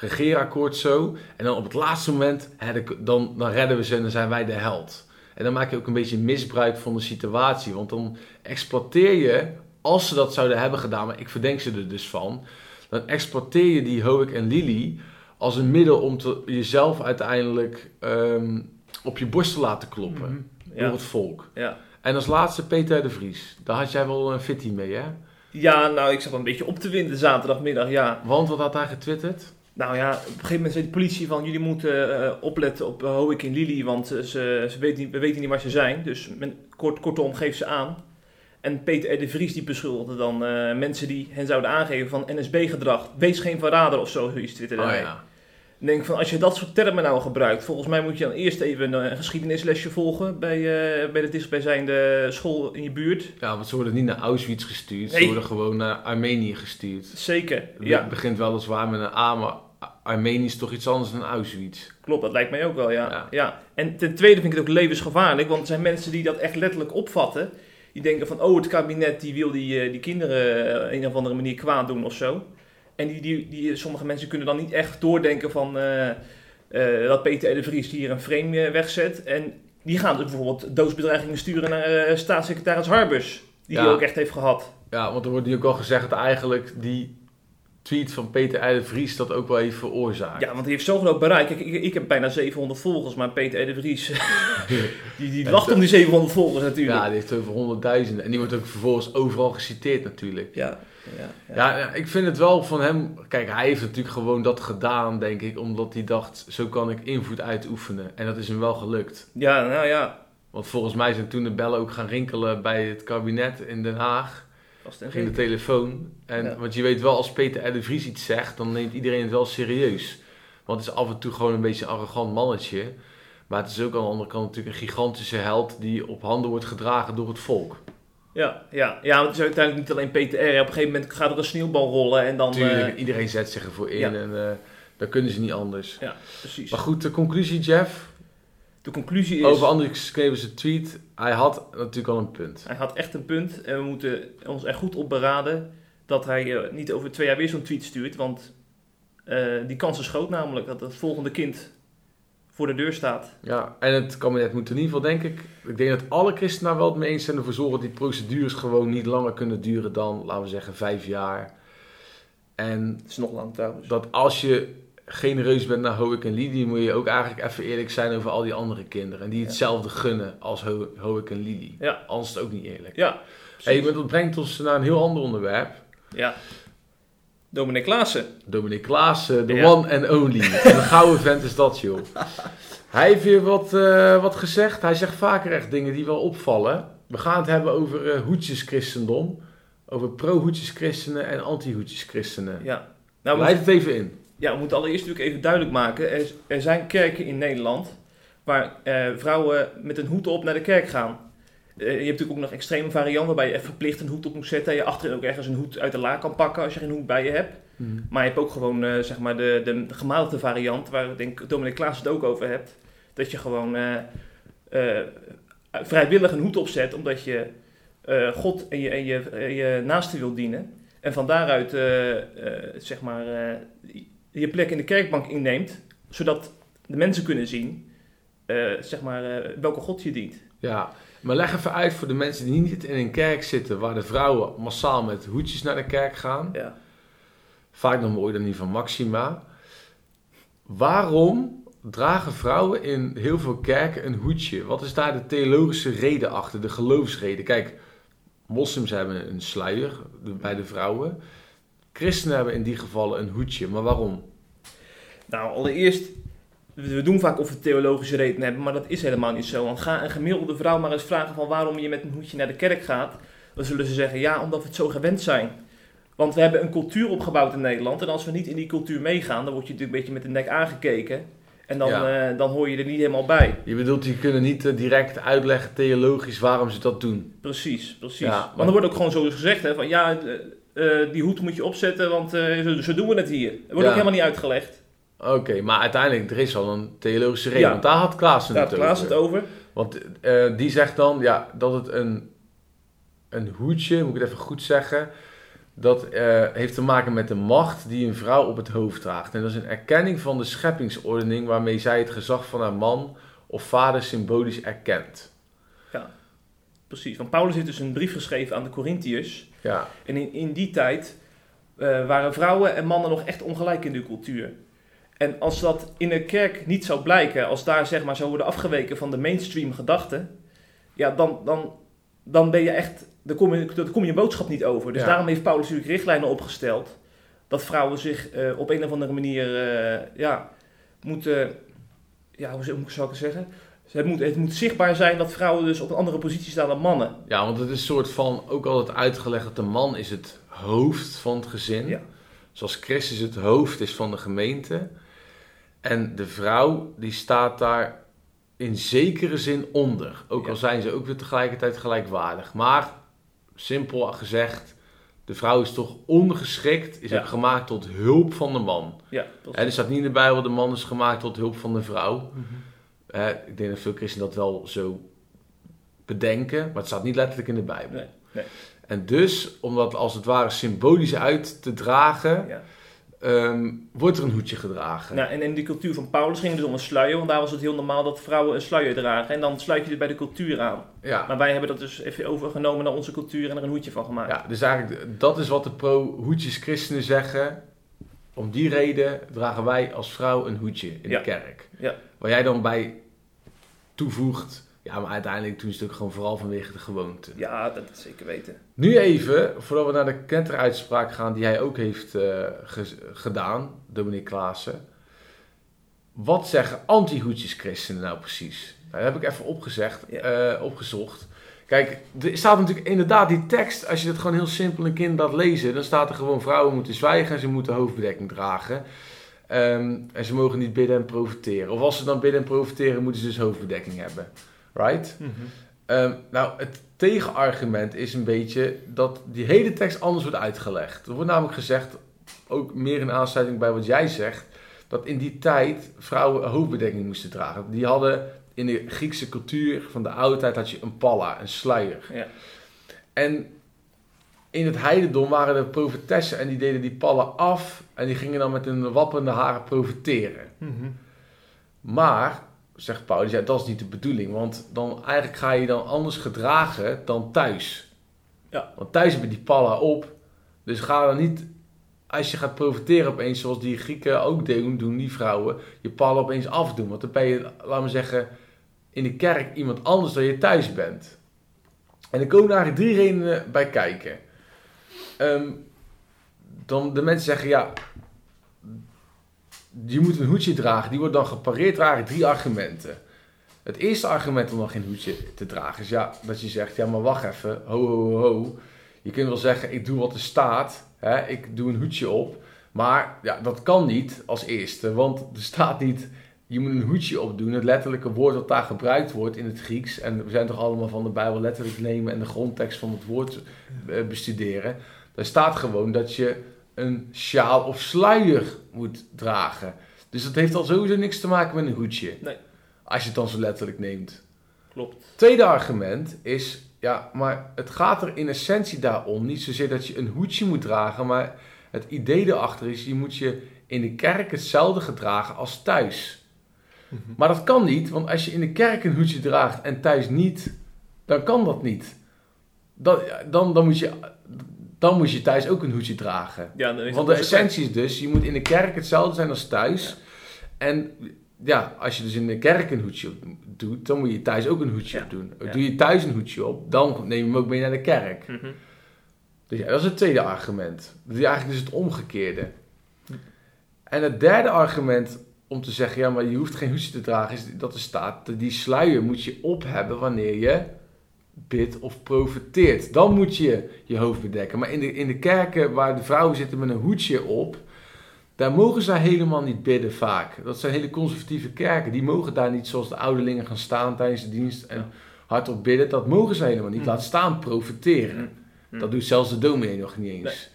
regeerakkoord zo. En dan op het laatste moment, dan, dan redden we ze en dan zijn wij de held. En dan maak je ook een beetje misbruik van de situatie. Want dan exploiteer je, als ze dat zouden hebben gedaan, maar ik verdenk ze er dus van. Dan exploiteer je die Hoek en Lily als een middel om te, jezelf uiteindelijk ehm, op je borst te laten kloppen. Mhm. Door het volk. Ja. En als laatste Peter de Vries. Daar had jij wel een fitty mee, hè? ja, nou, ik zat een beetje op te winden zaterdagmiddag, ja. Want wat had hij getwitterd? Nou ja, op een gegeven moment zei de politie van jullie moeten eh, opletten op uh, Hoek en Lily, want eh, ze, ze weten niet, we weten niet waar ze zijn. Dus men, kort, kortom, geef ze aan. En Peter R. de Vries die beschuldigde dan mensen die hen zouden aangeven van NSB-gedrag. Wees geen verrader of zo, zoiets twitterde Oh ja. Denk van, als je dat soort termen nou gebruikt, volgens mij moet je dan eerst even een geschiedenislesje volgen bij, uh, bij de dichtstbijzijnde school in je buurt. Ja, want ze worden niet naar Auschwitz gestuurd, Nee. ze worden gewoon naar Armenië gestuurd. Zeker, Het ja, begint weliswaar met een A, maar Armenië is toch iets anders dan Auschwitz. klopt, dat lijkt mij ook wel, ja. Ja. ja. En ten tweede vind ik het ook levensgevaarlijk, want er zijn mensen die dat echt letterlijk opvatten. Die denken van, oh, het kabinet die wil die, uh, die kinderen op een of andere manier kwaad doen of zo. En die, die, die, sommige mensen kunnen dan niet echt doordenken van uh, uh, dat Peter de Vries hier een frame uh, wegzet. En die gaan dus bijvoorbeeld doodsbedreigingen sturen naar staatssecretaris Harbers. Die Ja. die ook echt heeft gehad. Ja, want er wordt nu ook al gezegd dat eigenlijk die tweet van Peter R. de Vries dat ook wel heeft veroorzaakt. Ja, want die heeft zo groot bereik. Kijk, ik, ik heb bijna 700 volgers, maar Peter R. de Vries, die, die lacht om die 700 volgers natuurlijk. Ja, die heeft over honderdduizenden. En die wordt ook vervolgens overal geciteerd natuurlijk. ja, ja, ja. Ja, ja, ik vind het wel van hem... Kijk, hij heeft natuurlijk gewoon dat gedaan, denk ik. Omdat hij dacht, zo kan ik invloed uitoefenen. En dat is hem wel gelukt. Ja, nou ja. Want volgens mij zijn toen de bellen ook gaan rinkelen bij het kabinet in Den Haag. Ging de telefoon. En, Ja. Want je weet wel, als Peter R. de Vries iets zegt, dan neemt iedereen het wel serieus. Want het is af en toe gewoon een beetje een arrogant mannetje. Maar het is ook aan de andere kant natuurlijk een gigantische held die op handen wordt gedragen door het volk. Ja, ja, ja, want het is uiteindelijk niet alleen Peter R. Op een gegeven moment gaat er een sneeuwbal rollen en dan... Eh, iedereen zet zich ervoor in ja. en eh dan kunnen ze niet anders. ja, precies. Maar goed, de conclusie, Jeff. De conclusie is... Over Andries ze tweet. Hij had natuurlijk al een punt. Hij had echt een punt en we moeten ons er goed op beraden dat hij eh, niet over twee jaar weer zo'n tweet stuurt. Want eh, die kans is groot namelijk dat het volgende kind voor de deur staat. Ja, en het kabinet moet in ieder geval, denk ik... Ik denk dat alle christenen daar wel het mee eens zijn ervoor zorgen dat die procedures gewoon niet langer kunnen duren dan, laten we zeggen, vijf jaar. En Het is nog lang trouwens. dat als je genereus bent naar Hoek en Lili, moet je ook eigenlijk even eerlijk zijn over al die andere kinderen. En die hetzelfde gunnen als Ho Hoek en Lili. Ja. Anders is het ook niet eerlijk. Ja, Hey, maar dat brengt ons naar een heel ander onderwerp. ja. Dominic Klaassen. Dominic Klaassen, de Ja. one and only. En een gouden vent is dat, joh. Hij heeft weer wat, eh, wat gezegd. Hij zegt vaker echt dingen die wel opvallen. We gaan het hebben over eh hoedjeschristendom. Over pro-hoedjeschristenen en anti-hoedjeschristenen. Ja. Nou, Leid het even in. Ja, we moeten allereerst natuurlijk even duidelijk maken. Er, er zijn kerken in Nederland waar eh, vrouwen met een hoed op naar de kerk gaan. Eh, je hebt natuurlijk ook nog extreme varianten waarbij je echt verplicht een hoed op moet zetten. En je achterin ook ergens een hoed uit de la kan pakken als je geen hoed bij je hebt. Maar je hebt ook gewoon eh, zeg maar de, de gematigde variant, waar ik denk Dominic Klaas het ook over hebt. Dat je gewoon eh, vrijwillig een hoed opzet, omdat je God en je, en, je, en je naaste wil dienen. En van daaruit zeg maar, je plek in de kerkbank inneemt, zodat de mensen kunnen zien eh, zeg maar, eh, welke God je dient. Ja, maar leg even uit voor de mensen die niet in een kerk zitten... waar de vrouwen massaal met hoedjes naar de kerk gaan. Ja. Vaak nog mooier dan die van Maxima. Waarom dragen vrouwen in heel veel kerken een hoedje? Wat is daar de theologische reden achter, de geloofsreden? Kijk, moslims hebben een sluier bij de vrouwen. Christenen hebben in die gevallen een hoedje. Maar waarom? Nou, allereerst, we doen vaak of we theologische redenen hebben, maar dat is helemaal niet zo. Want ga een gemiddelde vrouw maar eens vragen van waarom je met een hoedje naar de kerk gaat. Dan zullen ze zeggen, ja, omdat we het zo gewend zijn. Want we hebben een cultuur opgebouwd in Nederland en als we niet in die cultuur meegaan, dan word je natuurlijk een beetje met de nek aangekeken. En dan, Ja. eh, dan hoor je er niet helemaal bij. Je bedoelt, die kunnen niet eh, direct uitleggen theologisch waarom ze dat doen. Precies, precies. Ja, Want maar- er wordt ook gewoon zo gezegd, hè, van ja, eh, die hoed moet je opzetten, want eh, zo, doen we het hier. Dat wordt Ja. ook helemaal niet uitgelegd. Oké, maar uiteindelijk, er is al een theologische reden. Ja. Want daar had Klaassen Daar het had Klaas over. het over. Want eh, die zegt dan ja, dat het een, een hoedje, moet ik het even goed zeggen, dat heeft te maken met de macht die een vrouw op het hoofd draagt. En dat is een erkenning van de scheppingsordening waarmee zij het gezag van haar man of vader symbolisch erkent. Precies, want Paulus heeft dus een brief geschreven aan de Corinthiërs. Ja, En in, in die tijd eh, waren vrouwen en mannen nog echt ongelijk in de cultuur. En als dat in de kerk niet zou blijken, als daar zeg maar zou worden afgeweken van de mainstream gedachten, ja, dan, dan, dan ben je echt, dan kom je, dan kom je boodschap niet over. Dus Ja. daarom heeft Paulus natuurlijk richtlijnen opgesteld dat vrouwen zich eh, op een of andere manier, eh, ja, moeten, ja, hoe zou ik het zeggen? Het moet, het moet zichtbaar zijn dat vrouwen dus op een andere positie staan dan mannen. ja, want het is een soort van ook altijd uitgelegd dat de man is het hoofd van het gezin. Ja. Zoals Christus het hoofd is van de gemeente. En de vrouw die staat daar in zekere zin onder. Ook al zijn ze ook weer tegelijkertijd gelijkwaardig. Maar simpel gezegd, de vrouw is toch ongeschikt, is Ja. ook gemaakt tot hulp van de man. Ja. Hè, er staat niet in de Bijbel, de man is gemaakt tot hulp van de vrouw. Mhm. Ik denk dat veel christenen dat wel zo bedenken, maar het staat niet letterlijk in de Bijbel. Nee, nee. En dus, om dat als het ware symbolisch uit te dragen, Ja. ehm, wordt er een hoedje gedragen. Nou, en in die cultuur van Paulus ging het dus om een sluier, want daar was het heel normaal dat vrouwen een sluier dragen. En dan sluit je het bij de cultuur aan. Ja. Maar wij hebben dat dus even overgenomen naar onze cultuur en er een hoedje van gemaakt. ja, dus eigenlijk, dat is wat de pro-hoedjes christenen zeggen. Om die reden dragen wij als vrouw een hoedje in Ja. de kerk. Ja. Waar jij dan bij toevoegt, ja, maar uiteindelijk doen ze het ook gewoon vooral vanwege de gewoonte. Ja, dat is zeker weten. Nu even, voordat we naar de kenteruitspraak gaan die hij ook heeft eh, ge- gedaan, Dominique Klaassen. Wat zeggen anti-hoedjes christenen nou precies? Nou, dat heb ik even opgezegd, Ja. eh, opgezocht. Kijk, er staat natuurlijk inderdaad die tekst, als je het gewoon heel simpel een kind laat lezen, dan staat er gewoon vrouwen moeten zwijgen en ze moeten hoofdbedekking dragen. Ehm, en ze mogen niet bidden en profiteren. Of als ze dan bidden en profiteren, moeten ze dus hoofdbedekking hebben. Right? Ehm, nou, het tegenargument is een beetje dat die hele tekst anders wordt uitgelegd. Er wordt namelijk gezegd, ook meer in aansluiting bij wat jij zegt, dat in die tijd vrouwen hoofdbedekking moesten dragen. Die hadden in de Griekse cultuur van de oude tijd had je een palla, een sluier. Ja. En in het heidendom waren er profetessen en die deden die pallen af en die gingen dan met hun wappende haren profiteren. Maar, zegt Paulus, ja, dat is niet de bedoeling. Want dan eigenlijk ga je dan anders gedragen dan thuis. Ja. Want thuis heb je die palla op. Dus ga dan niet, als je gaat profiteren opeens, zoals die Grieken ook doen, doen die vrouwen, je palla opeens afdoen. Want dan ben je, laten we zeggen, in de kerk iemand anders dan je thuis bent. En er komen eigenlijk drie redenen bij kijken. Ehm, dan de mensen zeggen, ja, je moet een hoedje dragen. Die wordt dan gepareerd dragen drie argumenten. Het eerste argument om dan geen hoedje te dragen is ja, dat je zegt, ja maar wacht even, ho ho, ho. Je kunt wel zeggen, ik doe wat er staat, hè, ik doe een hoedje op. Maar ja, dat kan niet als eerste, want er staat niet, je moet een hoedje opdoen. Het letterlijke woord dat daar gebruikt wordt in het Grieks, en we zijn toch allemaal van de Bijbel letterlijk nemen en de grondtekst van het woord eh, bestuderen. Daar staat gewoon dat je een sjaal of sluier moet dragen. Dus dat heeft al sowieso niks te maken met een hoedje. Nee. Als je het dan zo letterlijk neemt. Klopt. Tweede argument is, ja, maar het gaat er in essentie daarom niet zozeer dat je een hoedje moet dragen, maar het idee erachter is, je moet je in de kerk hetzelfde gedragen als thuis. Maar dat kan niet, want als je in de kerk een hoedje draagt en thuis niet, dan kan dat niet. Dan, dan, dan, moet, je, dan moet je thuis ook een hoedje dragen. Ja, dan is Want de essentie is dus, je moet in de kerk hetzelfde zijn als thuis. En ja, als je dus in de kerk een hoedje op doet, dan moet je thuis ook een hoedje Ja. op doen. Doe je thuis een hoedje op, dan neem je hem ook mee naar de kerk. Mhm. Dus ja, dat is het tweede argument. Dat is eigenlijk dus het omgekeerde. En het derde argument om te zeggen, ja, maar je hoeft geen hoedje te dragen, is dat er staat, die sluier moet je op hebben wanneer je bidt of profeteert. Dan moet je je hoofd bedekken. Maar in de, in de kerken waar de vrouwen zitten met een hoedje op, Daar mogen zij helemaal niet bidden vaak. Dat zijn hele conservatieve kerken. Die mogen daar niet zoals de ouderlingen gaan staan tijdens de dienst en hardop bidden. Dat mogen ze helemaal niet. Mm. Laat staan profiteren. Mm. Dat doet zelfs de dominee nog niet eens.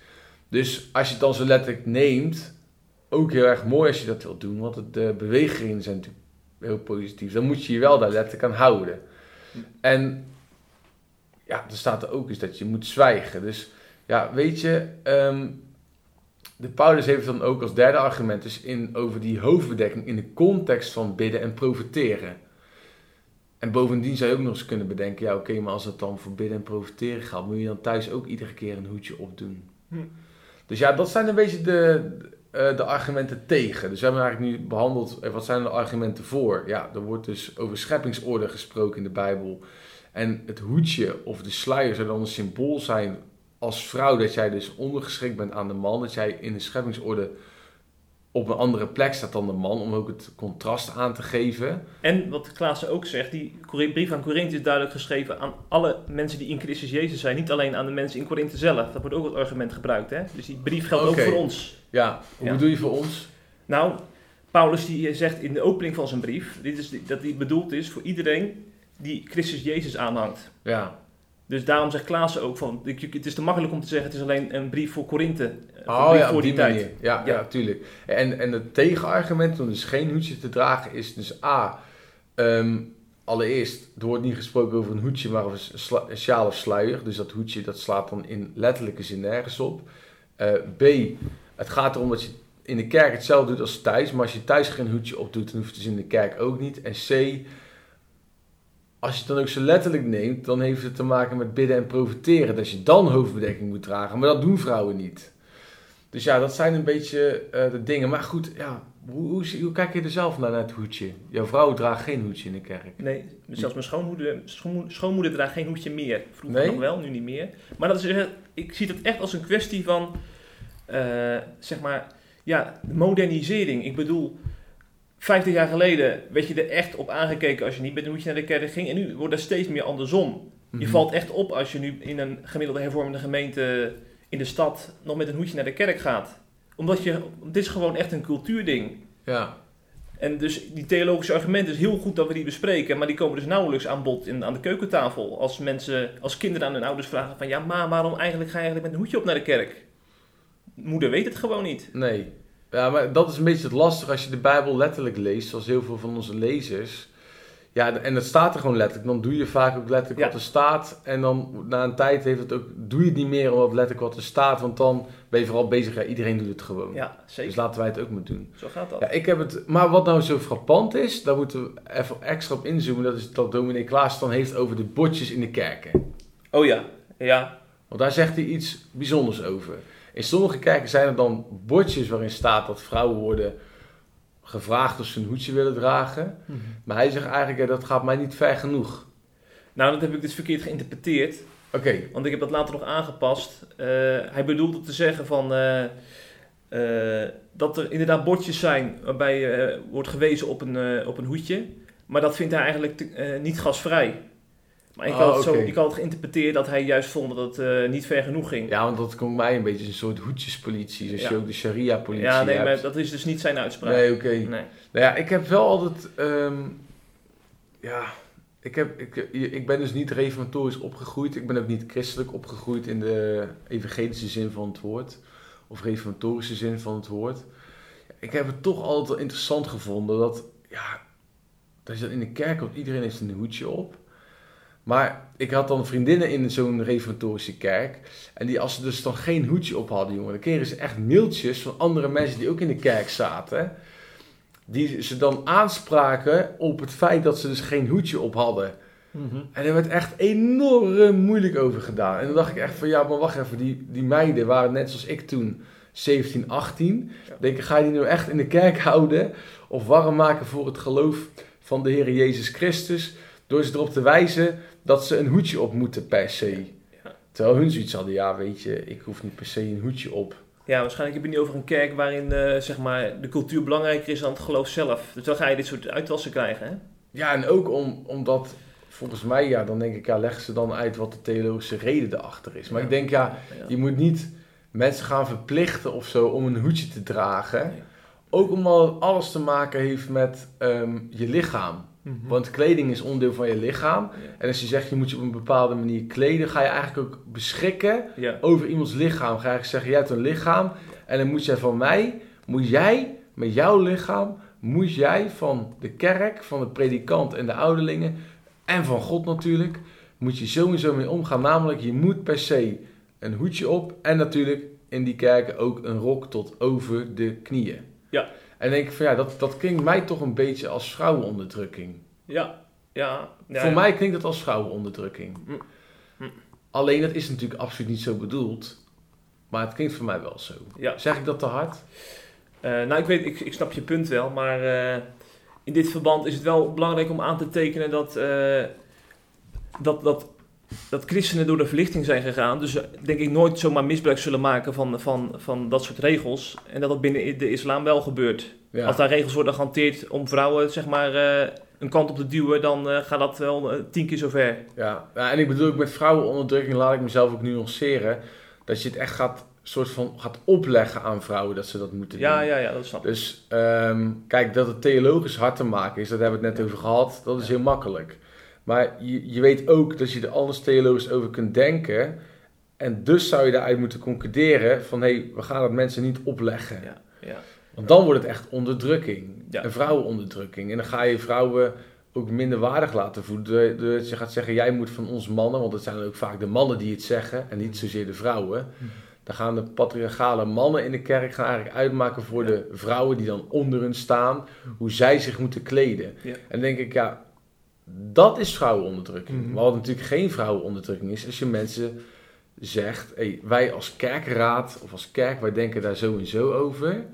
Dus als je het dan zo letterlijk neemt, ook heel erg mooi als je dat wilt doen. Want het, de bewegingen zijn natuurlijk heel positief. Dan moet je je wel daar letterlijk aan houden. En ja, er staat er ook eens dat je moet zwijgen. Dus ja, weet je, ehm, de Paulus heeft dan ook als derde argument dus in, over die hoofdbedekking in de context van bidden en profiteren. En bovendien zou je ook nog eens kunnen bedenken, ja oké, maar als het dan voor bidden en profiteren gaat, moet je dan thuis ook iedere keer een hoedje opdoen. Hm. Dus ja, dat zijn een beetje de, de argumenten tegen. Dus we hebben eigenlijk nu behandeld, eh, wat zijn de argumenten voor? Ja, er wordt dus over scheppingsorde gesproken in de Bijbel. En het hoedje of de sluier zou dan een symbool zijn als vrouw dat jij dus ondergeschikt bent aan de man. Dat jij in de scheppingsorde op een andere plek staat dan de man, om ook het contrast aan te geven. En wat Klaassen ook zegt, die brief aan Korinthe is duidelijk geschreven aan alle mensen die in Christus Jezus zijn. Niet alleen aan de mensen in Korinthe zelf. Dat wordt ook als argument gebruikt. Hè? Dus die brief geldt ook voor ons. Ja, hoe Ja. bedoel je voor ons? Nou, Paulus die zegt in de opening van zijn brief dit is, dat die bedoeld is voor iedereen die Christus Jezus aanhangt. Ja. Dus daarom zegt Klaassen ook van, het is te makkelijk om te zeggen, het is alleen een brief voor Korinthe. Een Oh brief ja, voor die, die tijd. Ja, ja. Ja. tuurlijk. En, en het tegenargument om dus geen hoedje te dragen is dus A. ehm, allereerst, er wordt niet gesproken over een hoedje, maar over een sjaal of sluier. Dus dat hoedje dat slaat dan in letterlijke zin nergens op. Eh, B. Het gaat erom dat je in de kerk hetzelfde doet als thuis. Maar als je thuis geen hoedje opdoet, dan hoeft het dus in de kerk ook niet. En C. Als je het dan ook zo letterlijk neemt, dan heeft het te maken met bidden en profiteren. Dat je dan hoofdbedekking moet dragen. Maar dat doen vrouwen niet. Dus ja, dat zijn een beetje eh, de dingen. Maar goed, ja, hoe, hoe, kijk je er zelf naar, naar het hoedje? Jouw vrouw draagt geen hoedje in de kerk. Nee, zelfs mijn schoonmoeder, schoonmoeder, schoonmoeder draagt geen hoedje meer. Vroeger Nee? nog wel, nu niet meer. Maar dat is, echt- ik zie het echt als een kwestie van, eh, zeg maar, ja, modernisering. Ik bedoel, 50 jaar geleden werd je er echt op aangekeken als je niet met een hoedje naar de kerk ging. En nu wordt dat steeds meer andersom. Je Mhm. valt echt op als je nu in een gemiddelde hervormende gemeente in de stad nog met een hoedje naar de kerk gaat. Omdat je, het is gewoon echt een cultuurding. Ja, En dus die theologische argumenten is heel goed dat we die bespreken, maar die komen dus nauwelijks aan bod in, aan de keukentafel. Als mensen, als kinderen aan hun ouders vragen van ja, maar waarom eigenlijk ga je eigenlijk met een hoedje op naar de kerk? Moeder weet het gewoon niet. nee. Ja, maar dat is een beetje het lastig als je de Bijbel letterlijk leest, zoals heel veel van onze lezers. Ja, en het staat er gewoon letterlijk. Dan doe je vaak ook letterlijk Ja. wat er staat. En dan na een tijd heeft het ook, doe je het niet meer omdat letterlijk wat er staat. Want dan ben je vooral bezig, ja, iedereen doet het gewoon. Ja, zeker. Dus laten wij het ook maar doen. Zo gaat dat. Ja, ik heb het, maar wat nou zo frappant is, daar moeten we even extra op inzoomen. Dat is dat dominee Klaas dan heeft over de bordjes in de kerken. Oh ja, ja. Want daar zegt hij iets bijzonders over. In sommige kerken zijn er dan bordjes waarin staat dat vrouwen worden gevraagd of ze een hoedje willen dragen. Maar hij zegt eigenlijk, ja, dat gaat mij niet ver genoeg. Nou, dat heb ik dus verkeerd geïnterpreteerd, Oké, want ik heb dat later nog aangepast. Eh, hij bedoelde te zeggen van eh, eh, dat er inderdaad bordjes zijn waarbij eh, wordt gewezen op een, eh, op een hoedje, maar dat vindt hij eigenlijk te- eh, niet gasvrij. Maar ik, Oh, had het zo, ik had het geïnterpreteerd dat hij juist vond dat het eh, niet ver genoeg ging. ja, want dat komt mij een beetje een soort hoedjespolitie. Ja. je ook de sharia-politie Ja, nee, hebt. maar dat is dus niet zijn uitspraak. Nee, oké. Nee. Nou ja, ik heb wel altijd. ehm, ja, ik, heb, ik, ik ben dus niet reformatorisch opgegroeid. Ik ben ook niet christelijk opgegroeid in de evangelische zin van het woord. Of reformatorische zin van het woord. Ik heb het toch altijd wel interessant gevonden dat. Ja, dat je dat in de kerk komt, iedereen heeft een hoedje op. Maar ik had dan vriendinnen in zo'n reformatorische kerk. En die, als ze dus dan geen hoedje op hadden, jongen, dan kregen ze echt mailtjes van andere mensen die ook in de kerk zaten. Die ze dan aanspraken op het feit dat ze dus geen hoedje op hadden. Mhm. En er werd echt enorm moeilijk over gedaan. En dan dacht ik echt van, ja, maar wacht even, die, die meiden waren net zoals ik toen 17, 18. Ja. Denk ik, ga je die nou echt in de kerk houden? Of warm maken voor het geloof van de Heer Jezus Christus? Door ze erop te wijzen dat ze een hoedje op moeten per se. Ja. Terwijl hun zoiets hadden, ja, weet je, ik hoef niet per se een hoedje op. Ja, waarschijnlijk heb je niet over een kerk waarin eh, zeg maar, de cultuur belangrijker is dan het geloof zelf. Dus dan ga je dit soort uitwassen krijgen. Hè? Ja, en ook om, omdat, volgens mij, ja, dan denk ik, ja, leggen ze dan uit wat de theologische reden erachter is. Maar Ja. ik denk, ja, Ja. je moet niet mensen gaan verplichten of zo om een hoedje te dragen. Nee. Ook omdat alles te maken heeft met ehm, je lichaam. Mhm. Want kleding is onderdeel van je lichaam. Ja. En als je zegt je moet je op een bepaalde manier kleden, ga je eigenlijk ook beschikken Ja. over iemands lichaam. Ga je eigenlijk zeggen, jij hebt een lichaam. En dan moet jij van mij, moet jij met jouw lichaam, moet jij van de kerk, van de predikant en de ouderlingen, en van God natuurlijk, moet je sowieso mee omgaan. Namelijk, je moet per se een hoedje op en natuurlijk in die kerken ook een rok tot over de knieën. Ja. En denk ik van ja, dat, dat klinkt mij toch een beetje als vrouwenonderdrukking. Ja. Ja. ja. Voor mij klinkt het als vrouwenonderdrukking. Hm. Hm. Alleen dat is natuurlijk absoluut niet zo bedoeld. Maar het klinkt voor mij wel zo. Ja. Zeg ik dat te hard? Eh, nou, ik weet, ik, ik snap je punt wel, maar eh, in dit verband is het wel belangrijk om aan te tekenen dat, eh, dat, dat, dat christenen door de verlichting zijn gegaan. Dus eh, denk ik nooit zomaar misbruik zullen maken van, van, van dat soort regels. En dat dat binnen de islam wel gebeurt. Ja. Als daar regels worden gehanteerd om vrouwen zeg maar, eh, een kant op te duwen, dan eh, gaat dat wel eh, tien keer zo ver. Ja. ja, en ik bedoel ook met vrouwenonderdrukking laat ik mezelf ook nuanceren. Dat je het echt gaat, soort van, gaat opleggen aan vrouwen dat ze dat moeten Ja, doen. ja, ja, dat snap ik. Dus ehm, kijk, dat het theologisch hard te maken is, dat hebben we het net over gehad, dat is heel makkelijk. Maar je, je weet ook dat je er anders theologisch over kunt denken. En dus zou je daaruit moeten concluderen van hé, hey, we gaan het mensen niet opleggen. Ja, ja. Want dan wordt het echt onderdrukking. Ja. En vrouwenonderdrukking. En dan ga je vrouwen ook minder waardig laten voelen. Doordat je gaat zeggen, jij moet van ons mannen, want het zijn ook vaak de mannen die het zeggen en niet zozeer de vrouwen. Dan gaan de patriarchale mannen in de kerk gaan eigenlijk uitmaken voor Ja. de vrouwen die dan onder hun staan, hoe zij zich moeten kleden. Ja. En dan denk ik, ja, dat is vrouwenonderdrukking. Maar wat natuurlijk geen vrouwenonderdrukking is, als je mensen zegt, hey, wij als kerkraad of als kerk, wij denken daar zo en zo over.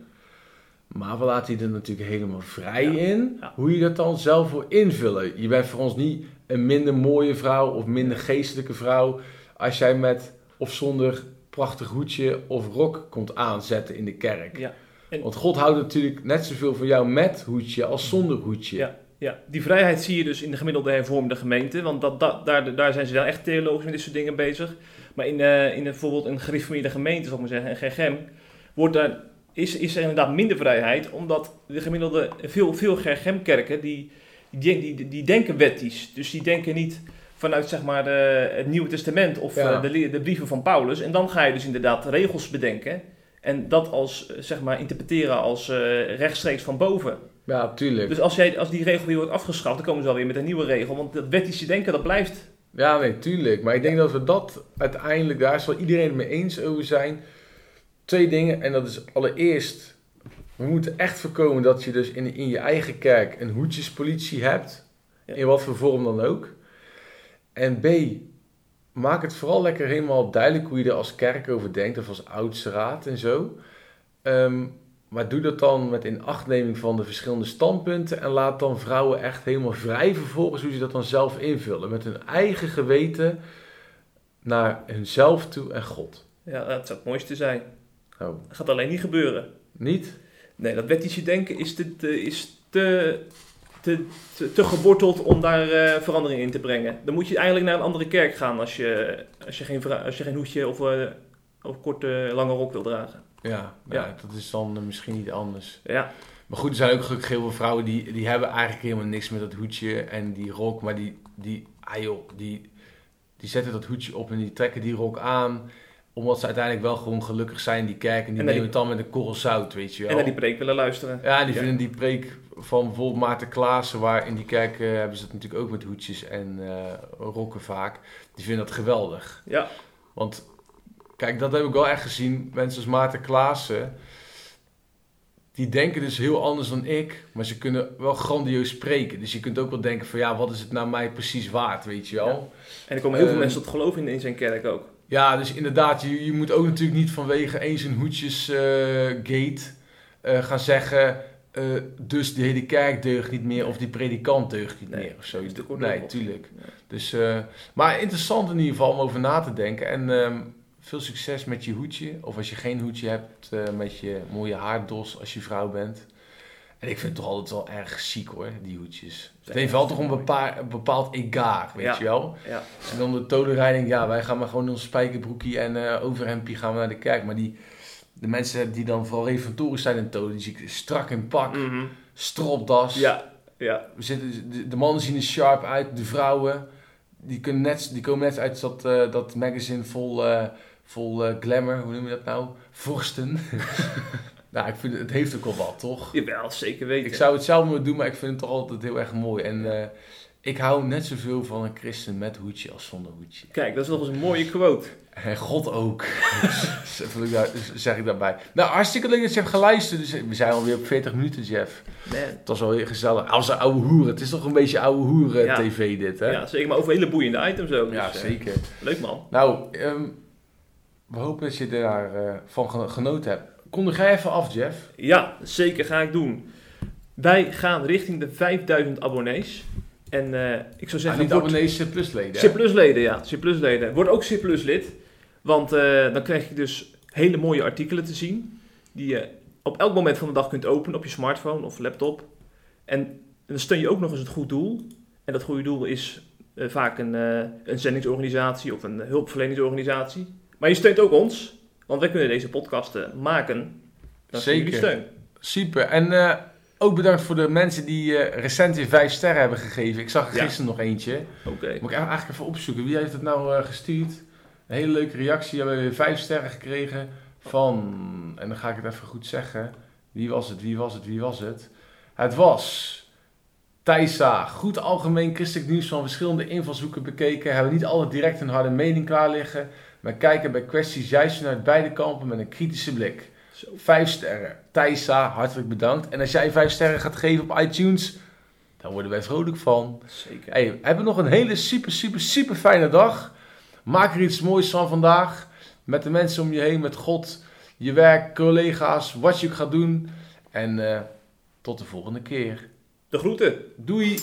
Maar we laten je er natuurlijk helemaal vrij Ja. in Ja. hoe je dat dan zelf wil invullen. Je bent voor ons niet een minder mooie vrouw of minder geestelijke vrouw als jij met of zonder prachtig hoedje of rok komt aanzetten in de kerk. Ja. En- Want God houdt natuurlijk net zoveel van jou met hoedje als zonder hoedje. Ja. Ja, die vrijheid zie je dus in de gemiddelde hervormde gemeente, want dat, dat, daar, daar zijn ze wel echt theologisch met dit soort dingen bezig. Maar in, eh, in bijvoorbeeld een gereformeerde gemeente, zal ik maar zeggen, een GGM, wordt daar, is, is er inderdaad minder vrijheid, omdat de gemiddelde, veel, veel GGM-kerken, die, die, die, die denken wettisch. Dus die denken niet vanuit zeg maar het Nieuwe Testament of Ja. eh, de, de brieven van Paulus. En dan ga je dus inderdaad regels bedenken en dat als, eh, zeg maar, interpreteren als rechtstreeks van boven. Ja, tuurlijk. Dus als, jij, als die regel weer wordt afgeschaft, dan komen ze wel weer met een nieuwe regel. Want dat wettische denken, dat blijft. Ja, nee, tuurlijk. Maar ik denk dat we dat uiteindelijk, daar zal iedereen het mee eens over zijn. Twee dingen. En dat is allereerst, we moeten echt voorkomen dat je dus in, in je eigen kerk een hoedjespolitie hebt. Ja. In wat voor vorm dan ook. En B, maak het vooral lekker helemaal duidelijk hoe je er als kerk over denkt. Of als oudste raad en zo. Ehm, maar doe dat dan met inachtneming van de verschillende standpunten. En laat dan vrouwen echt helemaal vrij vervolgens hoe ze dat dan zelf invullen. Met hun eigen geweten naar hunzelf toe en God. Ja, dat zou het mooiste zijn. Oh, Dat gaat alleen niet gebeuren. niet? Nee, dat wettische denken is te, te- is te, te, te, te geworteld om daar eh, verandering in te brengen. Dan moet je eigenlijk naar een andere kerk gaan als je, als je, geen, als je geen hoedje of, eh, of korte, lange rok wil dragen. Ja, ja. Ja. dat is dan eh, misschien niet anders. Ja, Maar goed, er zijn ook gelukkig heel veel vrouwen die, die hebben eigenlijk helemaal niks met dat hoedje en die rok. Maar die, die, ah joh, die, die zetten dat hoedje op en die trekken die rok aan. Omdat ze uiteindelijk wel gewoon gelukkig zijn die kerk. En die En nemen die- het dan met een korrel zout, weet je wel. en naar die preek willen luisteren. Ja, die Ja. vinden die preek van bijvoorbeeld Maarten Klaassen, waar in die kerk eh, hebben ze het natuurlijk ook met hoedjes en eh, rokken vaak. Die vinden dat geweldig. Ja, Want kijk, dat heb ik wel echt gezien. Mensen als Maarten Klaassen, die denken dus heel anders dan ik, maar ze kunnen wel grandioos spreken. Dus je kunt ook wel denken van ja, wat is het nou mij precies waard, weet je wel. en er komen heel veel Ehm, mensen tot geloof in, in zijn kerk ook. Ja, dus inderdaad, je, je moet ook natuurlijk niet vanwege eens een hoedjesgate eh gaan zeggen... eh, dus de hele kerk deugt niet meer of die predikant deugt niet Nee, meer of zo. dat is de Nee, tuurlijk. Ja. Dus, eh, maar interessant in ieder geval om over na te denken. En ehm, veel succes met je hoedje. Of als je geen hoedje hebt, eh, met je mooie haardos als je vrouw bent. En ik vind het toch altijd wel erg chic hoor, die hoedjes. Het heeft wel toch een, bepaal, een bepaald egaar, weet Ja. je wel. Ja. En dan de tolenrijding, ja, wij gaan maar gewoon in ons spijkerbroekje en eh overhempje gaan we naar de kerk. Maar die, de mensen die dan vooral reformatorisch zijn in tolen, die zie ik strak in pak, Mhm. stropdas. Ja, ja. We zitten, de, de mannen zien er sharp uit, de vrouwen, die, kunnen net, die komen net uit dat, eh, dat magazine vol, vol eh, glamour, hoe noem je dat nou? Vorsten. nou, ik vind het, het heeft ook wel wat, toch? Jawel, zeker weten. Ik zou het zelf moeten doen, maar ik vind het toch altijd heel erg mooi. En eh, ik hou net zoveel van een christen met hoedje als zonder hoedje. Kijk, dat is nog eens een mooie quote. En God ook. Zeg ik daarbij. Nou, hartstikke leuk dat je hebt geluisterd. Dus we zijn alweer op 40 minuten, Jeff. Man. Het was wel heel gezellig. Als een oude hoeren. Het is toch een beetje oude hoeren Ja. tv dit, hè? Ja, zeker. Maar over hele boeiende items ook. Ja, dus, eh, zeker. leuk man. Nou, ehm, we hopen dat je daarvan van ge- genoten hebt. Kondig jij even af, Jeff? Ja, zeker ga ik doen. Wij gaan richting de 5000 abonnees. En eh, ik zou Ah, zeggen, niet word abonnees, C plus leden. hè? C plus leden, ja. C plus leden. Word ook C plus lid. Want eh, dan krijg je dus hele mooie artikelen te zien. Die je op elk moment van de dag kunt openen op je smartphone of laptop. En dan steun je ook nog eens het goed doel. En dat goede doel is eh, vaak een, eh, een zendingsorganisatie of een hulpverleningsorganisatie. Maar je steunt ook ons. Want wij kunnen deze podcasten maken. Dankzij jullie Zeker. steun. Super. En eh, ook bedankt voor de mensen die eh, recent weer vijf sterren hebben gegeven. Ik zag er Ja. gisteren nog eentje. Oké. Moet ik eigenlijk even opzoeken. Wie heeft het nou eh, gestuurd? Een hele leuke reactie. We hebben weer vijf sterren gekregen van... En dan ga ik het even goed zeggen. Wie was het? Wie was het? Wie was het? Het was... Thijsa, goed algemeen christelijk nieuws van verschillende invalshoeken bekeken. Hebben niet altijd direct een harde mening klaar liggen. Maar kijken bij kwesties juist vanuit beide kampen met een kritische blik. Zo. Vijf sterren. Thijsa, hartelijk bedankt. En als jij vijf sterren gaat geven op iTunes, dan worden wij vrolijk van. Zeker. Hey, hebben nog een hele super, super, super fijne dag. Maak er iets moois van vandaag. Met de mensen om je heen, met God, je werk, collega's, wat je ook gaat doen. En eh, tot de volgende keer. De groeten. Doei!